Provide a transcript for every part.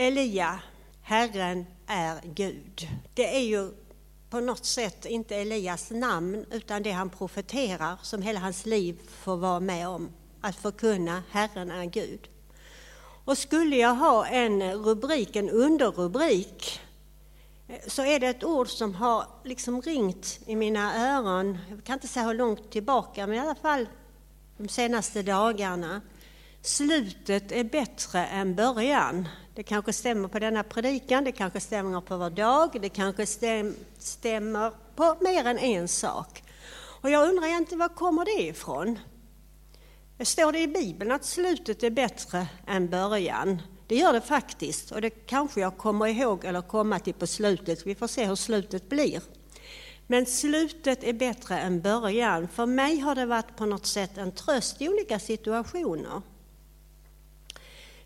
Elia, Herren är Gud. Det är ju på något sätt inte Elias namn utan det han profeterar som hela hans liv får vara med om. Att förkunna Herren är Gud. Och skulle jag ha en rubrik, en underrubrik, så är det ett ord som har liksom ringt i mina öron. Jag kan inte säga hur långt tillbaka, men i alla fall de senaste dagarna. Slutet är bättre än början. Det kanske stämmer på denna predikan, det kanske stämmer på vår dag, det kanske stämmer på mer än en sak. Och jag undrar egentligen, var kommer det ifrån? Står det i Bibeln att slutet är bättre än början? Det gör det faktiskt och det kanske jag kommer ihåg eller komma till på slutet. Vi får se hur slutet blir. Men slutet är bättre än början. För mig har det varit på något sätt en tröst i olika situationer.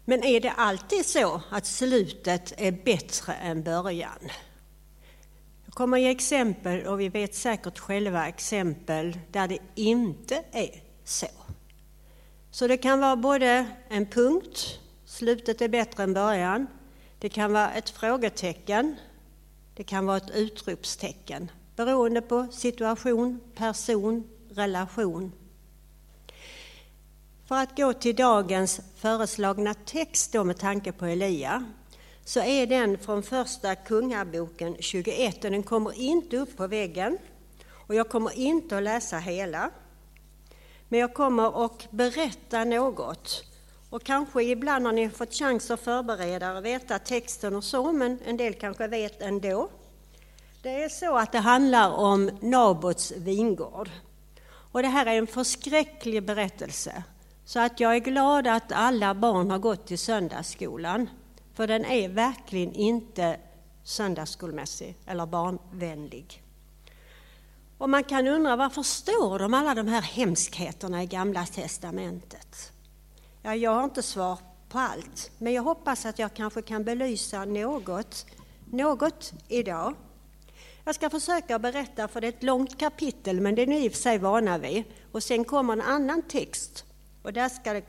Men är det alltid så att slutet är bättre än början? Jag kommer ge exempel och vi vet säkert själva exempel där det inte är så. Så det kan vara både en punkt, slutet är bättre än början. Det kan vara ett frågetecken. Det kan vara ett utropstecken beroende på situation, person, relation. För att gå till dagens föreslagna text då med tanke på Elia så är den från första Kungaboken 21 och den kommer inte upp på väggen. Och jag kommer inte att läsa hela. Men jag kommer att berätta något. Och kanske ibland har ni fått chans att förbereda och veta texten och så, men en del kanske vet ändå. Det är så att det handlar om Nabots vingård. Och det här är en förskräcklig berättelse. Så att jag är glad att alla barn har gått till söndagsskolan. För den är verkligen inte söndagsskolmässig eller barnvänlig. Och man kan undra varför står de alla de här hemskheterna i Gamla Testamentet? Ja, jag har inte svar på allt, men jag hoppas att jag kanske kan belysa något, något idag. Jag ska försöka berätta, för det är ett långt kapitel, men det är ni i och för sig vana vid. Och sen kommer en annan text, och där ska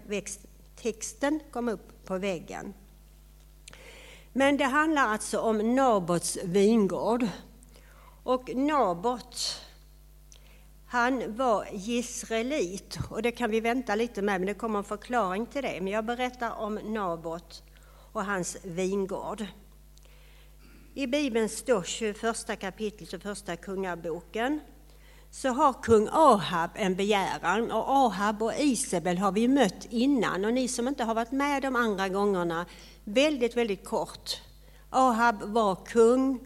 texten komma upp på väggen. Men det handlar alltså om Nabots vingård. Och Nabot, han var gisrelit och det kan vi vänta lite med, men det kommer en förklaring till det. Men jag berättar om Nabot och hans vingård. I Bibeln står 21 kapitlet och första kungaboken så har kung Ahab en begäran och Ahab och Isabel har vi mött innan och ni som inte har varit med de andra gångerna, väldigt, väldigt kort. Ahab var kung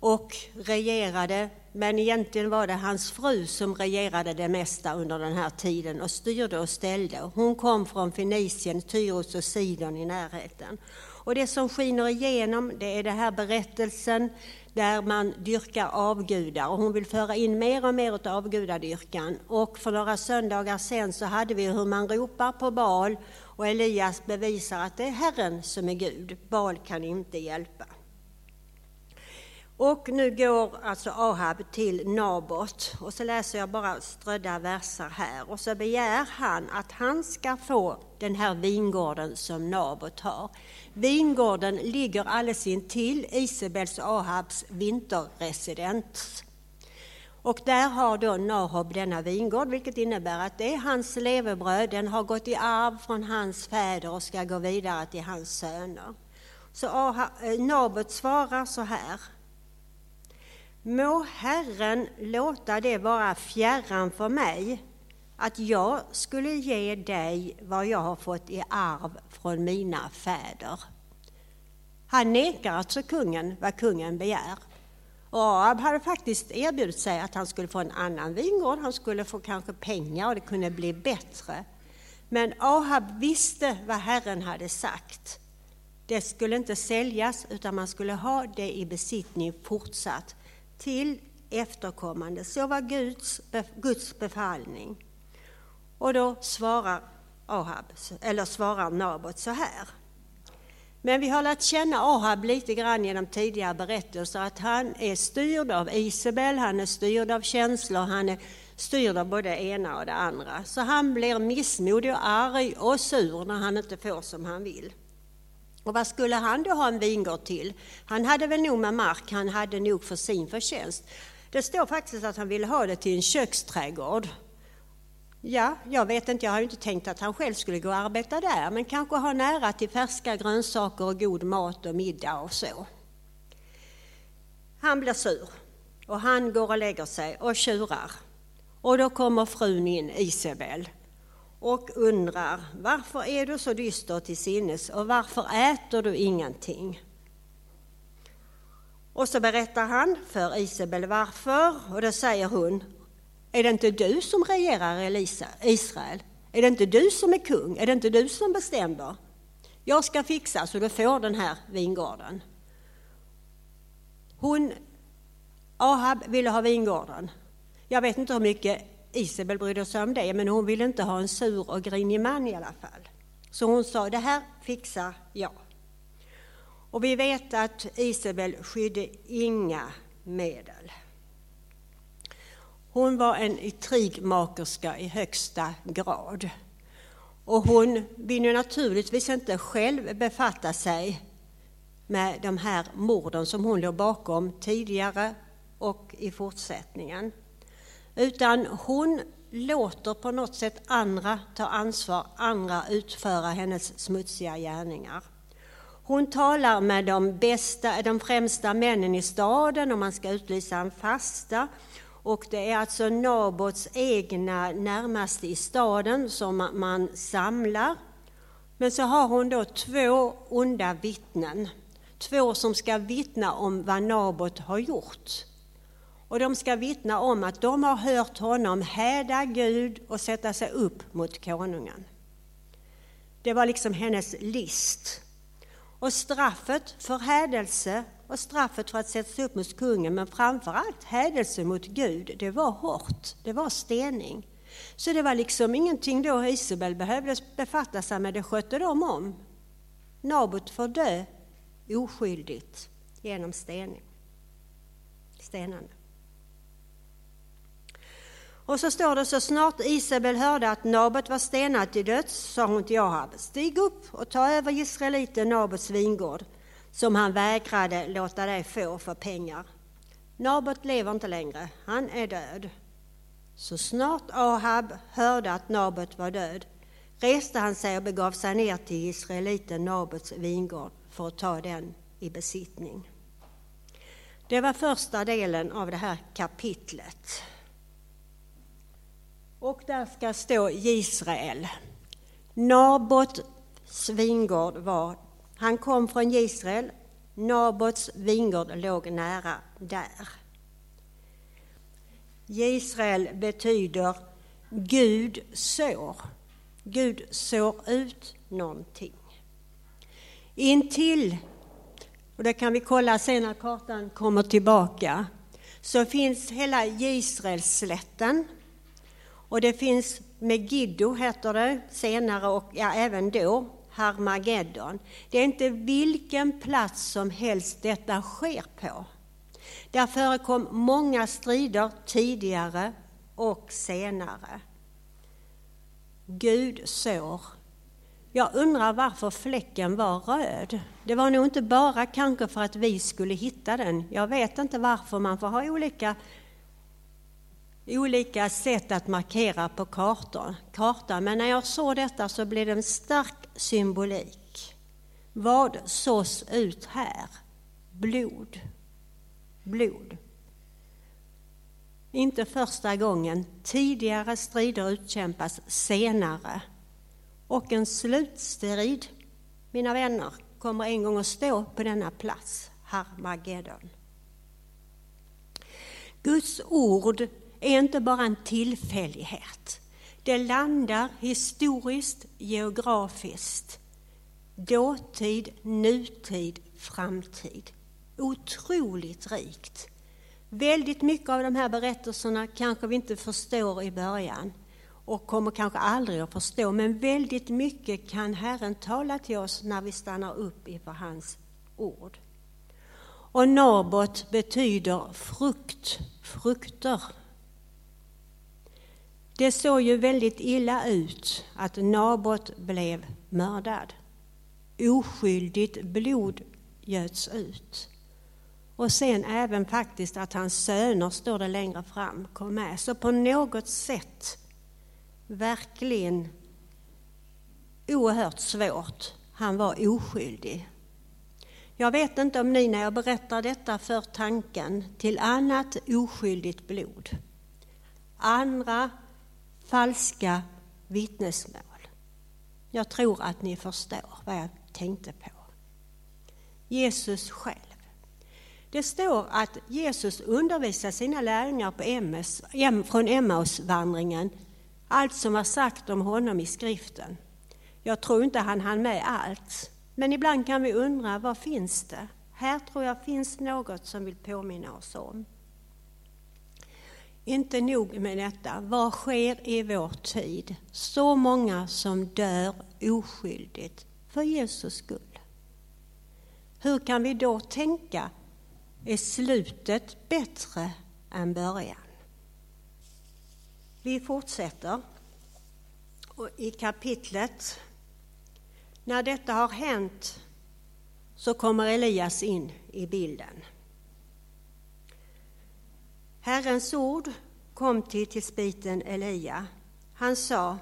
och regerade men egentligen var det hans fru som regerade det mesta under den här tiden och styrde och ställde. Hon kom från Fenicien, Tyros och Sidon i närheten. Och det som skiner igenom det är den här berättelsen där man dyrkar avgudar och hon vill föra in mer och mer av avgudadyrkan. Och för några söndagar sen så hade vi hur man ropar på Baal och Elias bevisar att det är Herren som är Gud. Baal kan inte hjälpa. Och nu går alltså Ahab till Nabot och så läser jag bara strödda verser här och så begär han att han ska få den här vingården som Nabot har. Vingården ligger alldeles intill Isabels och Ahabs vinterresidens. Och där har då Nahob denna vingård, vilket innebär att det är hans levebröd, den har gått i arv från hans fäder och ska gå vidare till hans söner. Så Ahab, eh, Nabot svarar så här. Må Herren låta det vara fjärran för mig att jag skulle ge dig vad jag har fått i arv från mina fäder. Han nekar alltså kungen vad kungen begär. Och Ahab hade faktiskt erbjudit sig att han skulle få en annan vingård, han skulle få kanske pengar och det kunde bli bättre. Men Ahab visste vad Herren hade sagt. Det skulle inte säljas utan man skulle ha det i besittning fortsatt till efterkommande. Så var Guds, Guds befallning. Och då svarar Ahab, eller svarar Nabot så här. Men vi har lärt känna Ahab lite grann genom tidigare berättelser att han är styrd av Isabel, han är styrd av känslor, han är styrd av både det ena och det andra. Så han blir missmodig och arg och sur när han inte får som han vill. Och vad skulle han då ha en vingård till? Han hade väl nog med mark, han hade nog för sin förtjänst. Det står faktiskt att han ville ha det till en köksträdgård. Ja, jag vet inte, jag har inte tänkt att han själv skulle gå och arbeta där, men kanske ha nära till färska grönsaker och god mat och middag och så. Han blir sur och han går och lägger sig och tjurar. Och då kommer frun in, Isabel, och undrar varför är du så dyster till sinnes och varför äter du ingenting? Och så berättar han för Isabel varför och då säger hon Är det inte du som regerar Elisa, Israel? Är det inte du som är kung? Är det inte du som bestämmer? Jag ska fixa så du får den här vingården. Hon, Ahab ville ha vingården. Jag vet inte hur mycket Isabel brydde sig om det, men hon ville inte ha en sur och grinig man i alla fall. Så hon sa, det här fixar jag. Och vi vet att Isabel skydde inga medel. Hon var en intrigmakerska i högsta grad. Och hon ville naturligtvis inte själv befatta sig med de här morden som hon låg bakom tidigare och i fortsättningen. Utan hon låter på något sätt andra ta ansvar, andra utföra hennes smutsiga gärningar. Hon talar med de, bästa, de främsta männen i staden om man ska utlysa en fasta. Och det är alltså Nabots egna närmaste i staden som man samlar. Men så har hon då två onda vittnen. Två som ska vittna om vad Nabot har gjort. Och de ska vittna om att de har hört honom häda Gud och sätta sig upp mot konungen. Det var liksom hennes list. Och straffet för hädelse och straffet för att sätta sig upp mot kungen, men framför allt hädelse mot Gud, det var hårt, det var stening. Så det var liksom ingenting då Isabel behövde befatta sig med, det skötte de om. Nabot får dö oskyldigt genom stening. stenande. Och så står det, så snart Isabel hörde att Nabot var stenad till döds sa hon till Ahab, stig upp och ta över israeliten Nabots vingård som han vägrade låta dig få för pengar. Nabot lever inte längre, han är död. Så snart Ahab hörde att Nabot var död reste han sig och begav sig ner till israeliten Nabots vingård för att ta den i besittning. Det var första delen av det här kapitlet. Och där ska stå Israel. Nabots vingård var, han kom från Israel, Nabots vingård låg nära där. Israel betyder Gud sår. Gud sår ut någonting. Intill, och det kan vi kolla sen när kartan kommer tillbaka, så finns hela Israelslätten och det finns Megiddo, heter det senare, och ja, även då Harmageddon. Det är inte vilken plats som helst detta sker på. Där förekom många strider tidigare och senare. Gud sår. Jag undrar varför fläcken var röd. Det var nog inte bara kanske för att vi skulle hitta den. Jag vet inte varför man får ha olika olika sätt att markera på kartan, kartan. Men när jag såg detta så blev det en stark symbolik. Vad sås ut här? Blod. Blod. Inte första gången. Tidigare strider utkämpas senare. Och en slutstrid, mina vänner, kommer en gång att stå på denna plats, Harmageddon. Guds ord är inte bara en tillfällighet. Det landar historiskt, geografiskt. Dåtid, nutid, framtid. Otroligt rikt. Väldigt mycket av de här berättelserna kanske vi inte förstår i början och kommer kanske aldrig att förstå, men väldigt mycket kan Herren tala till oss när vi stannar upp inför hans ord. Och Nabot betyder frukt, frukter. Det såg ju väldigt illa ut att Nabot blev mördad. oskyldigt blod göts ut. Och sen även faktiskt att hans söner, står det längre fram, kom med. Så på något sätt verkligen oerhört svårt. Han var oskyldig. Jag vet inte om ni när jag berättar detta för tanken till annat oskyldigt blod. Andra falska vittnesmål. Jag tror att ni förstår vad jag tänkte på. Jesus själv. Det står att Jesus undervisar sina lärjungar på MS, från Emmausvandringen, allt som var sagt om honom i skriften. Jag tror inte han hann med allt, men ibland kan vi undra, vad finns det? Här tror jag finns något som vill påminna oss om. Inte nog med detta, vad sker i vår tid? Så många som dör oskyldigt för Jesus skull. Hur kan vi då tänka, är slutet bättre än början? Vi fortsätter i kapitlet. När detta har hänt så kommer Elias in i bilden. Herrens ord kom till tillspiten Elia. Han sa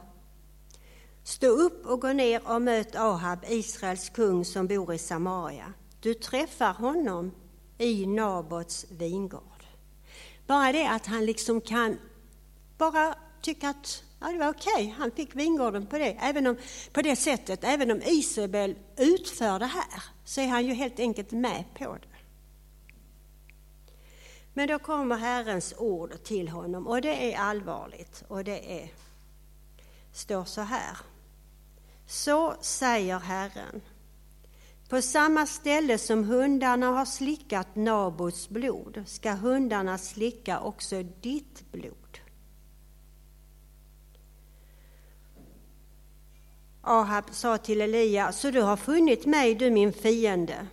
Stå upp och gå ner och möt Ahab, Israels kung som bor i Samaria. Du träffar honom i Nabots vingård. Bara det att han liksom kan bara tycka att ja, det var okej, okay. han fick vingården på det, även om, på det sättet. Även om Isabel utför det här så är han ju helt enkelt med på det. Men då kommer Herrens ord till honom och det är allvarligt och det är, står så här. Så säger Herren. På samma ställe som hundarna har slickat Nabots blod ska hundarna slicka också ditt blod. Ahab sa till Elia, så du har funnit mig, du min fiende.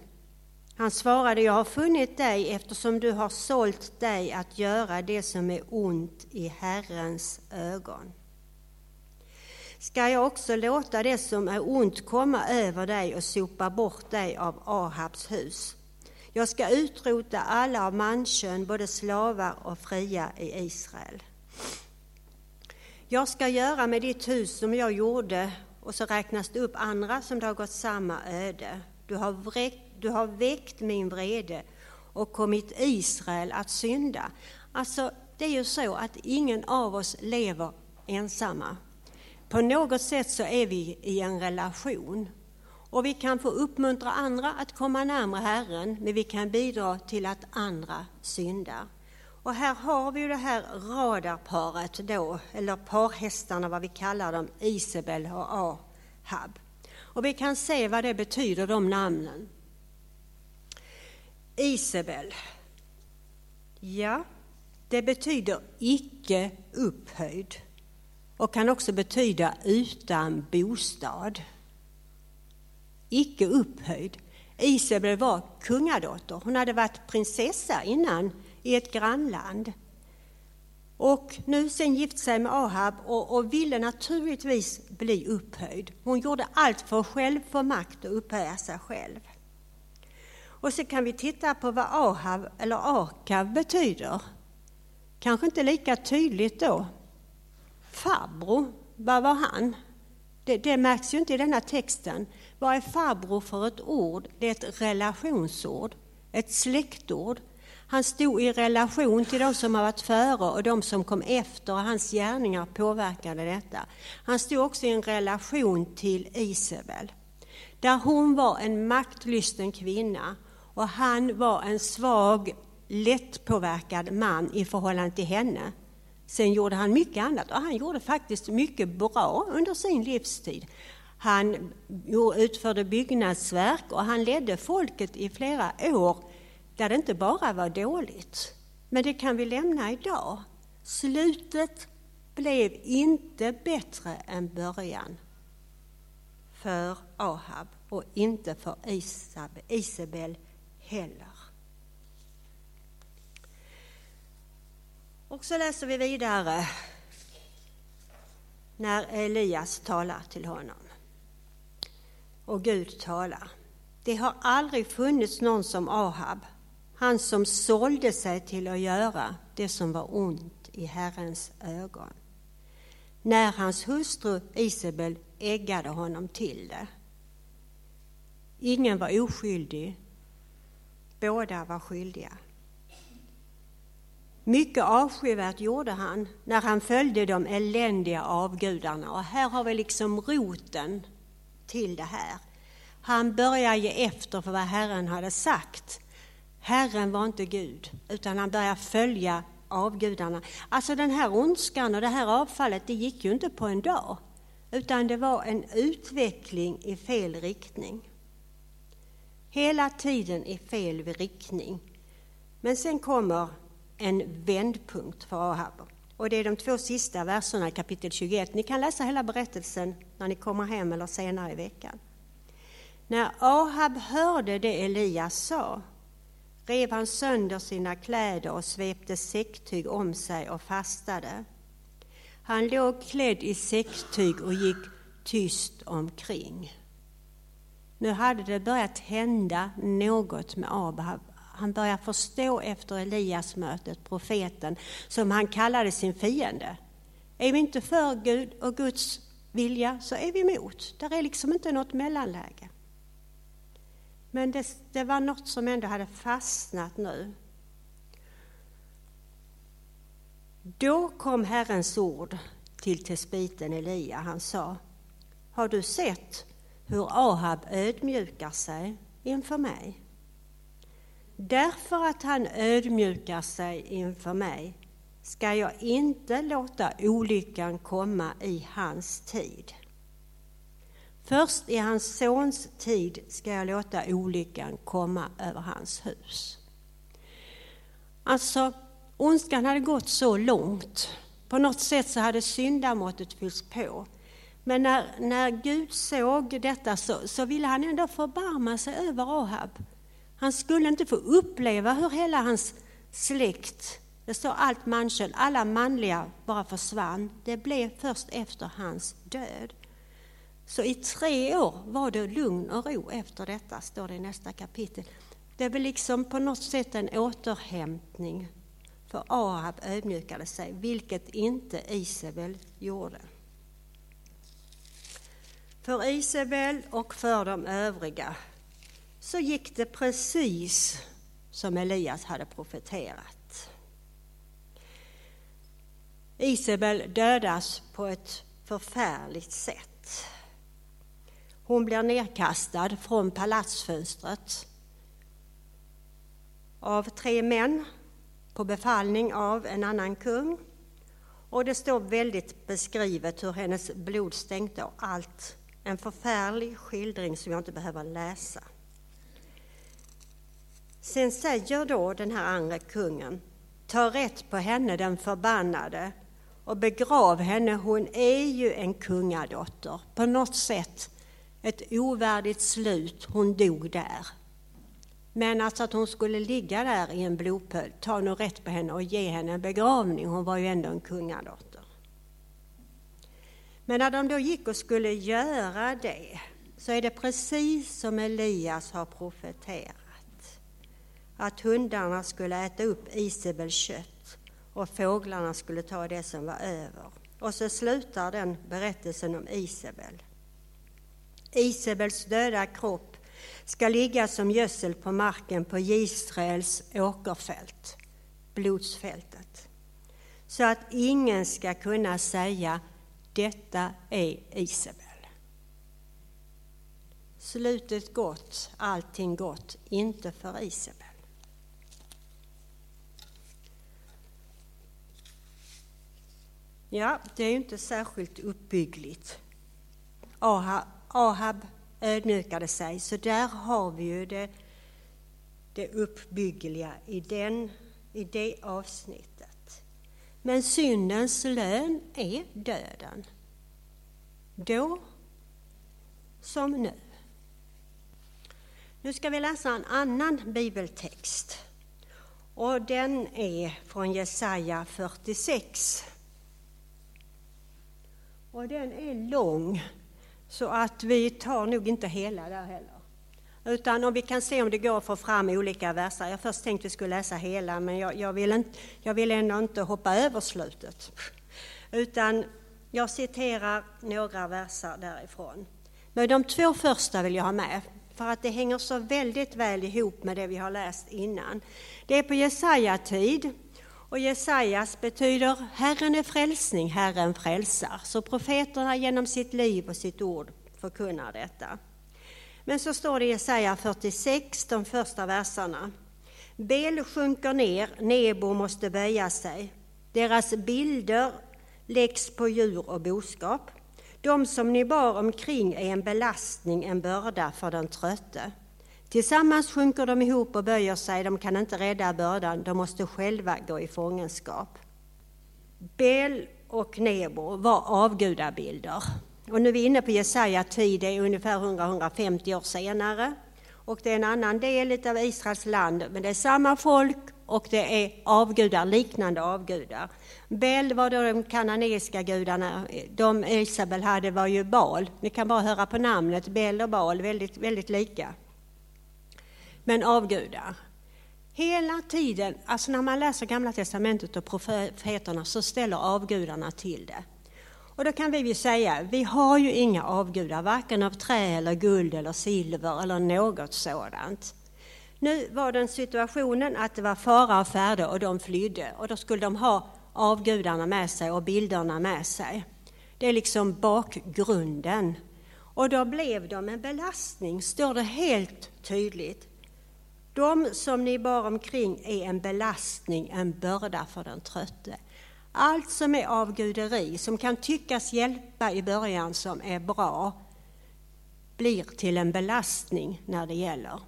Han svarade, jag har funnit dig eftersom du har sålt dig att göra det som är ont i Herrens ögon. Ska jag också låta det som är ont komma över dig och sopa bort dig av Ahabs hus? Jag ska utrota alla av mankön, både slavar och fria i Israel. Jag ska göra med ditt hus som jag gjorde, och så räknas det upp andra som det har gått samma öde. Du har vräkt du har väckt min vrede och kommit Israel att synda. Alltså, det är ju så att ingen av oss lever ensamma. På något sätt så är vi i en relation. Och vi kan få uppmuntra andra att komma närmare Herren, men vi kan bidra till att andra syndar. Och här har vi ju det här radarparet då, eller parhästarna vad vi kallar dem, Isabel och Ahab. Och vi kan se vad det betyder, de namnen. Isabel. Ja, det betyder icke upphöjd och kan också betyda utan bostad. Icke upphöjd. Isabel var kungadotter. Hon hade varit prinsessa innan i ett grannland. Och nu sen gifte sig med Ahab och, och, ville naturligtvis bli upphöjd. Hon gjorde allt för att själv få makt och upphöja sig själv. Och så kan vi titta på vad Ahab eller Akav betyder. Kanske inte lika tydligt då. Farbror, vad var han? Det, det, märks ju inte i denna texten. Vad är farbror för ett ord? Det är ett relationsord, ett släktord. Han stod i relation till de som har varit före och de som kom efter och hans gärningar påverkade detta. Han stod också i en relation till Isabel, där hon var en maktlysten kvinna och han var en svag, lättpåverkad man i förhållande till henne. Sen gjorde han mycket annat och han gjorde faktiskt mycket bra under sin livstid. Han utförde byggnadsverk och han ledde folket i flera år där det inte bara var dåligt. Men det kan vi lämna idag. Slutet blev inte bättre än början för Ahab och inte för Isabel heller. Och så läser vi vidare när Elias talar till honom. och Gud talar. Det har aldrig funnits någon som Ahab, han som sålde sig till att göra det som var ont i Herrens ögon. När hans hustru Isabel äggade honom till det. Ingen var oskyldig, båda var skyldiga. Mycket avskyvärt gjorde han när han följde de eländiga avgudarna och här har vi liksom roten till det här. Han börjar ge efter för vad Herren hade sagt. Herren var inte Gud, utan han börjar följa avgudarna. Alltså den här ondskan och det här avfallet, det gick ju inte på en dag, utan det var en utveckling i fel riktning. Hela tiden i fel riktning. Men sen kommer en vändpunkt för Ahab. Och det är de två sista verserna i kapitel 21. Ni kan läsa hela berättelsen när ni kommer hem eller senare i veckan. När Ahab hörde det Elias sa rev han sönder sina kläder och svepte säcktyg om sig och fastade. Han låg klädd i säcktyg och gick tyst omkring. Nu hade det börjat hända något med Ahab. Han började förstå efter Elias-mötet, profeten, som han kallade sin fiende. Är vi inte för Gud och Guds vilja så är vi emot. Där är liksom inte något mellanläge. Men det, det var något som ändå hade fastnat nu. Då kom Herrens ord till tespiten Elia. Han sa, har du sett hur Ahab ödmjukar sig inför mig? Därför att han ödmjukar sig inför mig ska jag inte låta olyckan komma i hans tid. Först i hans sons tid ska jag låta olyckan komma över hans hus. Alltså, ondskan hade gått så långt. På något sätt så hade syndamåttet fyllts på. Men när, när Gud såg detta så, så ville han ändå förbarma sig över Ahab. Han skulle inte få uppleva hur hela hans släkt, det står allt manköld, alla manliga bara försvann. Det blev först efter hans död. Så i tre år var det lugn och ro efter detta, står det i nästa kapitel. Det är väl liksom på något sätt en återhämtning. För Ahab ödmjukade sig, vilket inte Isabel gjorde. För Isabel och för de övriga så gick det precis som Elias hade profeterat. Isabel dödas på ett förfärligt sätt. Hon blir nedkastad från palatsfönstret av tre män på befallning av en annan kung. Och det står väldigt beskrivet hur hennes blod stänkte och allt. En förfärlig skildring som jag inte behöver läsa. Sen säger då den här andra kungen, ta rätt på henne den förbannade och begrav henne, hon är ju en kungadotter. På något sätt ett ovärdigt slut, hon dog där. Men alltså att hon skulle ligga där i en blodpöl, ta nu rätt på henne och ge henne en begravning, hon var ju ändå en kungadotter. Men när de då gick och skulle göra det, så är det precis som Elias har profeterat. Att hundarna skulle äta upp Isabels kött och fåglarna skulle ta det som var över. Och så slutar den berättelsen om Isabel. Isabels döda kropp ska ligga som gödsel på marken på Israels åkerfält, blodsfältet, så att ingen ska kunna säga detta är Isabel. Slutet gott, allting gott, inte för Isabel. Ja, det är ju inte särskilt uppbyggligt. Ahab ödmjukade sig, så där har vi ju det, det uppbyggliga i, den, i det avsnittet. Men syndens lön är döden. Då som nu. Nu ska vi läsa en annan bibeltext. Och den är från Jesaja 46. Och den är lång Så att vi tar nog inte hela där heller. Utan om vi kan se om det går att få fram olika verser. Jag först tänkte vi skulle läsa hela, men jag, jag, vill, inte, jag vill ändå inte hoppa över slutet. Utan jag citerar några verser därifrån. Men de två första vill jag ha med, för att det hänger så väldigt väl ihop med det vi har läst innan. Det är på Jesaja-tid, och Jesajas betyder Herren är frälsning, Herren frälsar. Så profeterna genom sitt liv och sitt ord förkunnar detta. Men så står det i Jesaja 46, de första verserna. Bel sjunker ner, Nebo måste böja sig. Deras bilder läggs på djur och boskap. De som ni bar omkring är en belastning, en börda för den trötte. Tillsammans sjunker de ihop och böjer sig, de kan inte rädda bördan, de måste själva gå i fångenskap. Bel och Nebo var avgudabilder. Och nu är vi inne på Jesaja tid, det är ungefär 100-150 år senare. Och det är en annan del av Israels land, men det är samma folk och det är avgudar, liknande avgudar. Bel var då de kananeiska gudarna, de Isabel hade var ju Bal. Ni kan bara höra på namnet, Bel och Bal, väldigt, väldigt lika. Men avgudar. Hela tiden, alltså när man läser Gamla Testamentet och profeterna så ställer avgudarna till det. Och då kan vi ju säga, vi har ju inga avgudar, varken av trä eller guld eller silver eller något sådant. Nu var den situationen att det var fara och färde och de flydde och då skulle de ha avgudarna med sig och bilderna med sig. Det är liksom bakgrunden. Och då blev de en belastning, står det helt tydligt. De som ni bar omkring är en belastning, en börda för den trötte. Allt som är avguderi, som kan tyckas hjälpa i början, som är bra, blir till en belastning när det gäller.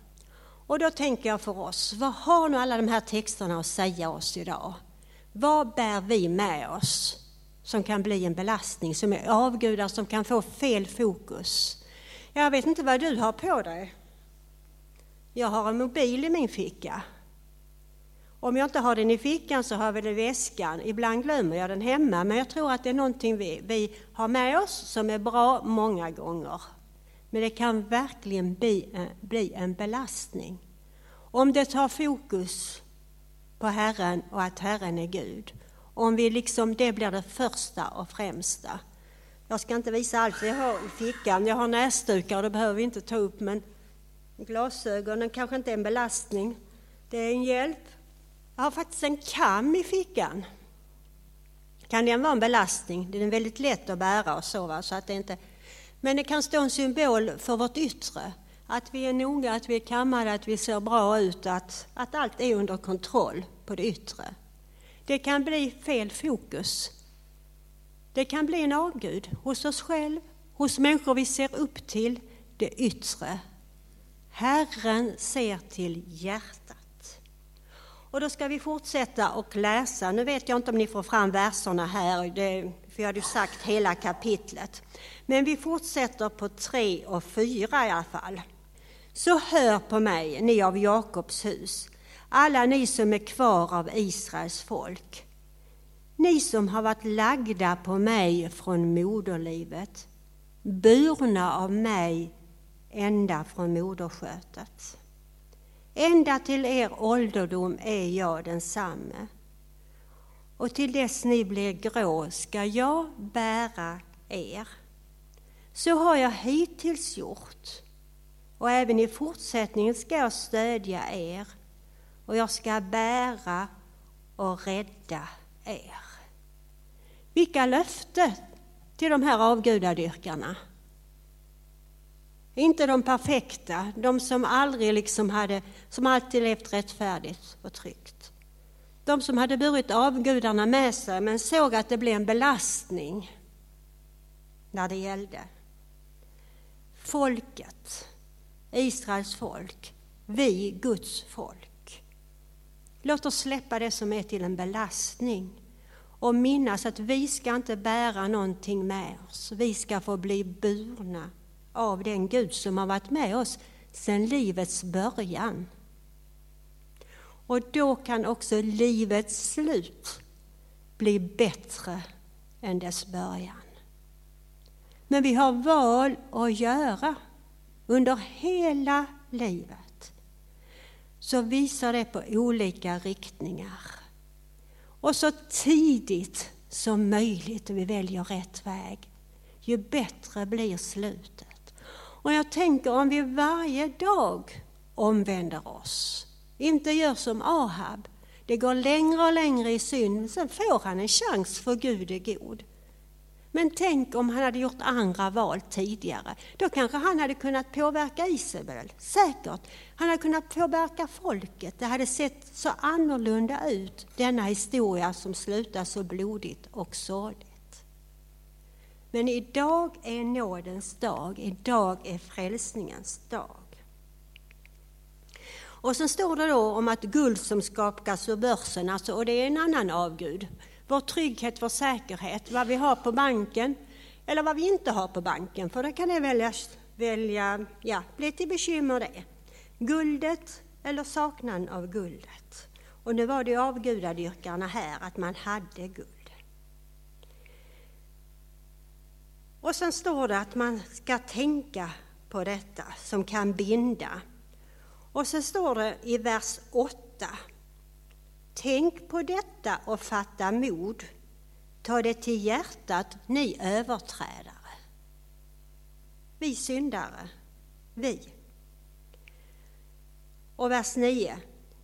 Och då tänker jag för oss, vad har nu alla de här texterna att säga oss idag? Vad bär vi med oss som kan bli en belastning, som är avgudar, som kan få fel fokus? Jag vet inte vad du har på dig. Jag har en mobil i min ficka. Om jag inte har den i fickan så har jag den i väskan. Ibland glömmer jag den hemma, men jag tror att det är någonting vi, vi har med oss som är bra många gånger. Men det kan verkligen bli, eh, bli en belastning. Om det tar fokus på Herren och att Herren är Gud. Om vi liksom, det blir det första och främsta. Jag ska inte visa allt jag har i fickan. Jag har näsdukar och det behöver vi inte ta upp, men glasögonen kanske inte är en belastning. Det är en hjälp. Jag har faktiskt en kam i fickan. Kan den vara en belastning? Den är väldigt lätt att bära och så, va? så att det inte... Men det kan stå en symbol för vårt yttre. Att vi är noga, att vi är kammade, att vi ser bra ut, att, att allt är under kontroll på det yttre. Det kan bli fel fokus. Det kan bli en avgud hos oss själva, hos människor vi ser upp till, det yttre. Herren ser till hjärtat. Och då ska vi fortsätta och läsa. Nu vet jag inte om ni får fram verserna här, det, för jag hade ju sagt hela kapitlet. Men vi fortsätter på 3 och 4 i alla fall. Så hör på mig, ni av Jakobs hus, alla ni som är kvar av Israels folk. Ni som har varit lagda på mig från moderlivet, burna av mig ända från moderskötet. Ända till er ålderdom är jag densamme. Och till dess ni blir grå ska jag bära er. Så har jag hittills gjort, och även i fortsättningen ska jag stödja er, och jag ska bära och rädda er. Vilka löften till de här avgudadyrkarna! Inte de perfekta, de som aldrig liksom hade, som alltid levt rättfärdigt och tryggt. De som hade burit avgudarna med sig men såg att det blev en belastning när det gällde. Folket, Israels folk, vi, Guds folk. Låt oss släppa det som är till en belastning och minnas att vi ska inte bära någonting med oss. Vi ska få bli burna av den Gud som har varit med oss sedan livets början. Och då kan också livets slut bli bättre än dess början. Men vi har val att göra under hela livet. Så visar det på olika riktningar. Och så tidigt som möjligt vi väljer rätt väg, ju bättre blir slutet. Och jag tänker om vi varje dag omvänder oss, inte gör som Ahab, det går längre och längre i synd, sen får han en chans för Gud är god. Men tänk om han hade gjort andra val tidigare. Då kanske han hade kunnat påverka Isabel, säkert. Han hade kunnat påverka folket. Det hade sett så annorlunda ut, denna historia som slutar så blodigt och sorgligt. Men idag är nådens dag, idag är frälsningens dag. Och sen står det då om att guld som skakas ur börsen, alltså, och det är en annan avgud vår trygghet, vår säkerhet, vad vi har på banken eller vad vi inte har på banken, för det kan det välja, välja ja, bli till bekymmer det. Guldet eller saknaden av guldet. Och nu var det avgudadyrkarna här, att man hade guld. Och sen står det att man ska tänka på detta som kan binda. Och så står det i vers 8 Tänk på detta och fatta mod. Ta det till hjärtat, ni överträdare. Vi syndare, vi. Och vers 9.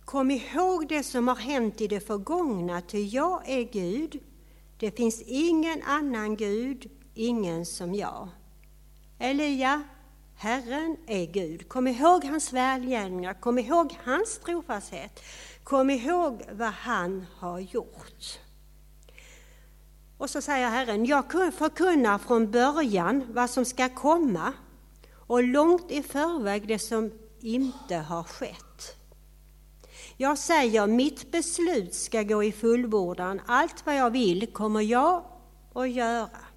Kom ihåg det som har hänt i det förgångna, ty jag är Gud. Det finns ingen annan Gud, ingen som jag. Elia, Herren är Gud. Kom ihåg hans välgärningar, kom ihåg hans trofasthet. Kom ihåg vad han har gjort. Och så säger Herren, jag förkunnar från början vad som ska komma och långt i förväg det som inte har skett. Jag säger, mitt beslut ska gå i fullbordan, allt vad jag vill kommer jag att göra.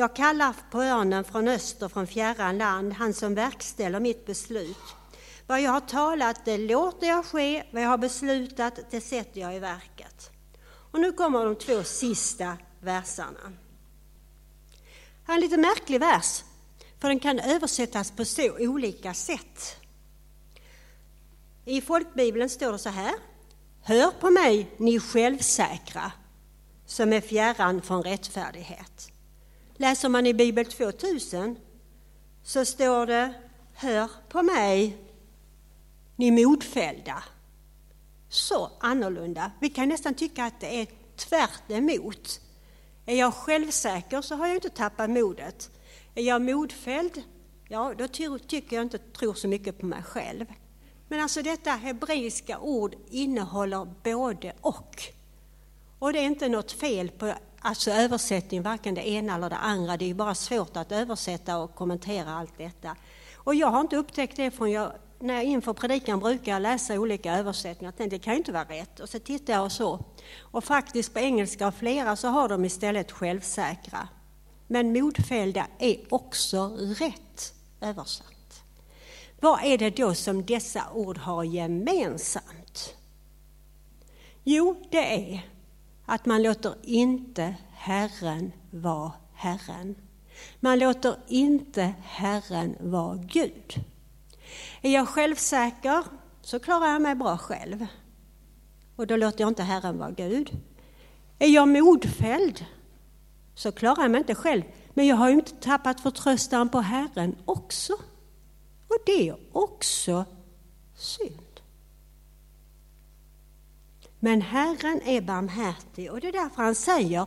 Jag kallar på örnen från öster, från fjärran land, han som verkställer mitt beslut. Vad jag har talat, det låter jag ske, vad jag har beslutat, det sätter jag i verket. Och nu kommer de två sista verserna. Här är en lite märklig vers, för den kan översättas på så olika sätt. I folkbibeln står det så här. Hör på mig, ni självsäkra, som är fjärran från rättfärdighet. Läser man i Bibel 2000 så står det Hör på mig, ni modfällda. Så annorlunda. Vi kan nästan tycka att det är tvärt emot. Är jag självsäker så har jag inte tappat modet. Är jag modfälld, ja då tycker jag inte tror så mycket på mig själv. Men alltså detta hebreiska ord innehåller både och. Och det är inte något fel på alltså översättning, varken det ena eller det andra. Det är bara svårt att översätta och kommentera allt detta. Och jag har inte upptäckt det förrän jag när jag inför predikan brukar jag läsa olika översättningar. Jag tänkte, det kan ju inte vara rätt. Och så tittar jag och så. Och faktiskt på engelska och flera så har de istället självsäkra. Men modfällda är också rätt översatt. Vad är det då som dessa ord har gemensamt? Jo, det är att man låter inte Herren vara Herren. Man låter inte Herren vara Gud. Är jag självsäker så klarar jag mig bra själv. Och då låter jag inte Herren vara Gud. Är jag modfälld så klarar jag mig inte själv. Men jag har ju inte tappat förtröstan på Herren också. Och det är också synd. Men Herren är barmhärtig och det är därför han säger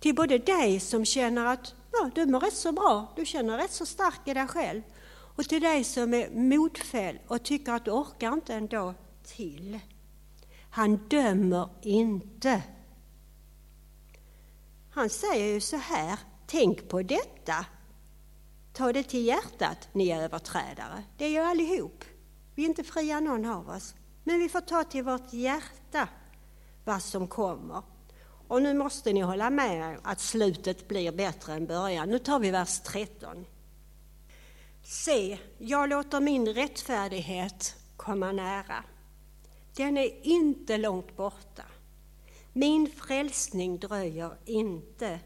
till både dig som känner att ja, du mår rätt så bra, du känner rätt så stark i dig själv och till dig som är modfälld och tycker att du orkar inte dag till. Han dömer inte. Han säger ju så här, tänk på detta. Ta det till hjärtat, ni överträdare. Det är ju allihop. Vi är inte fria någon av oss. Men vi får ta till vårt hjärta vad som kommer. Och nu måste ni hålla med att slutet blir bättre än början. Nu tar vi vers 13. Se, jag låter min rättfärdighet komma nära. Den är inte långt borta. Min frälsning dröjer inte.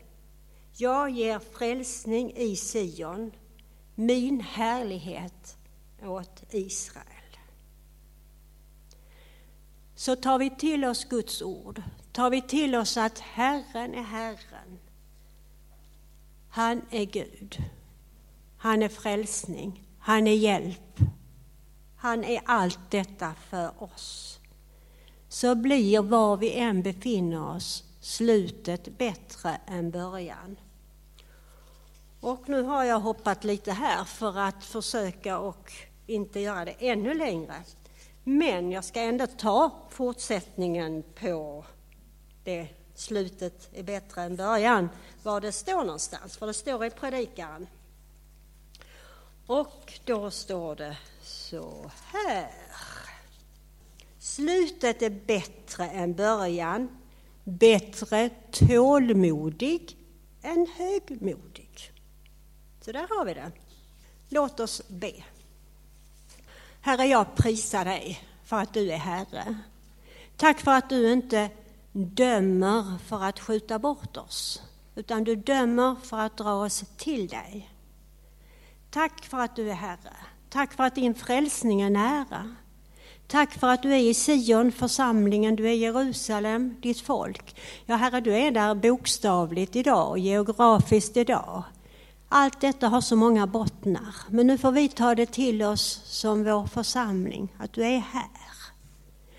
Jag ger frälsning i Sion, min härlighet åt Israel. Så tar vi till oss Guds ord, tar vi till oss att Herren är Herren. Han är Gud. Han är frälsning. Han är hjälp. Han är allt detta för oss. Så blir var vi än befinner oss slutet bättre än början. Och nu har jag hoppat lite här för att försöka och inte göra det ännu längre. Men jag ska ändå ta fortsättningen på det slutet är bättre än början, var det står någonstans, för det står i predikaren. Och då står det så här. Slutet är bättre än början, bättre tålmodig än högmodig. Så där har vi det. Låt oss be. Herre, jag prisar dig för att du är Herre. Tack för att du inte dömer för att skjuta bort oss, utan du dömer för att dra oss till dig. Tack för att du är Herre. Tack för att din frälsning är nära. Tack för att du är i Sion, församlingen, du är i Jerusalem, ditt folk. Ja, Herre, du är där bokstavligt idag och geografiskt idag. Allt detta har så många bottnar, men nu får vi ta det till oss som vår församling, att du är här.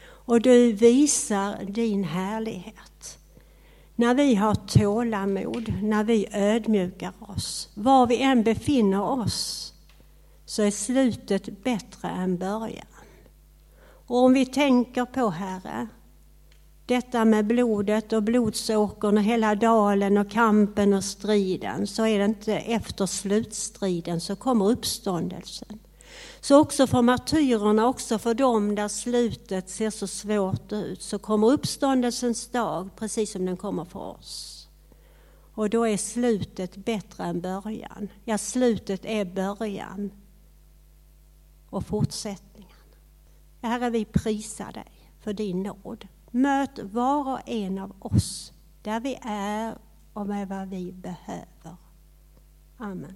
Och du visar din härlighet. När vi har tålamod, när vi ödmjukar oss, var vi än befinner oss, så är slutet bättre än början. Och om vi tänker på, Herre, detta med blodet och blodsåkern och hela dalen och kampen och striden, så är det inte efter slutstriden så kommer uppståndelsen. Så också för martyrerna, också för dem där slutet ser så svårt ut, så kommer uppståndelsens dag precis som den kommer för oss. Och då är slutet bättre än början. Ja, slutet är början och fortsättningen. Herre, vi prisar dig för din nåd. Möt var och en av oss där vi är och med vad vi behöver. Amen.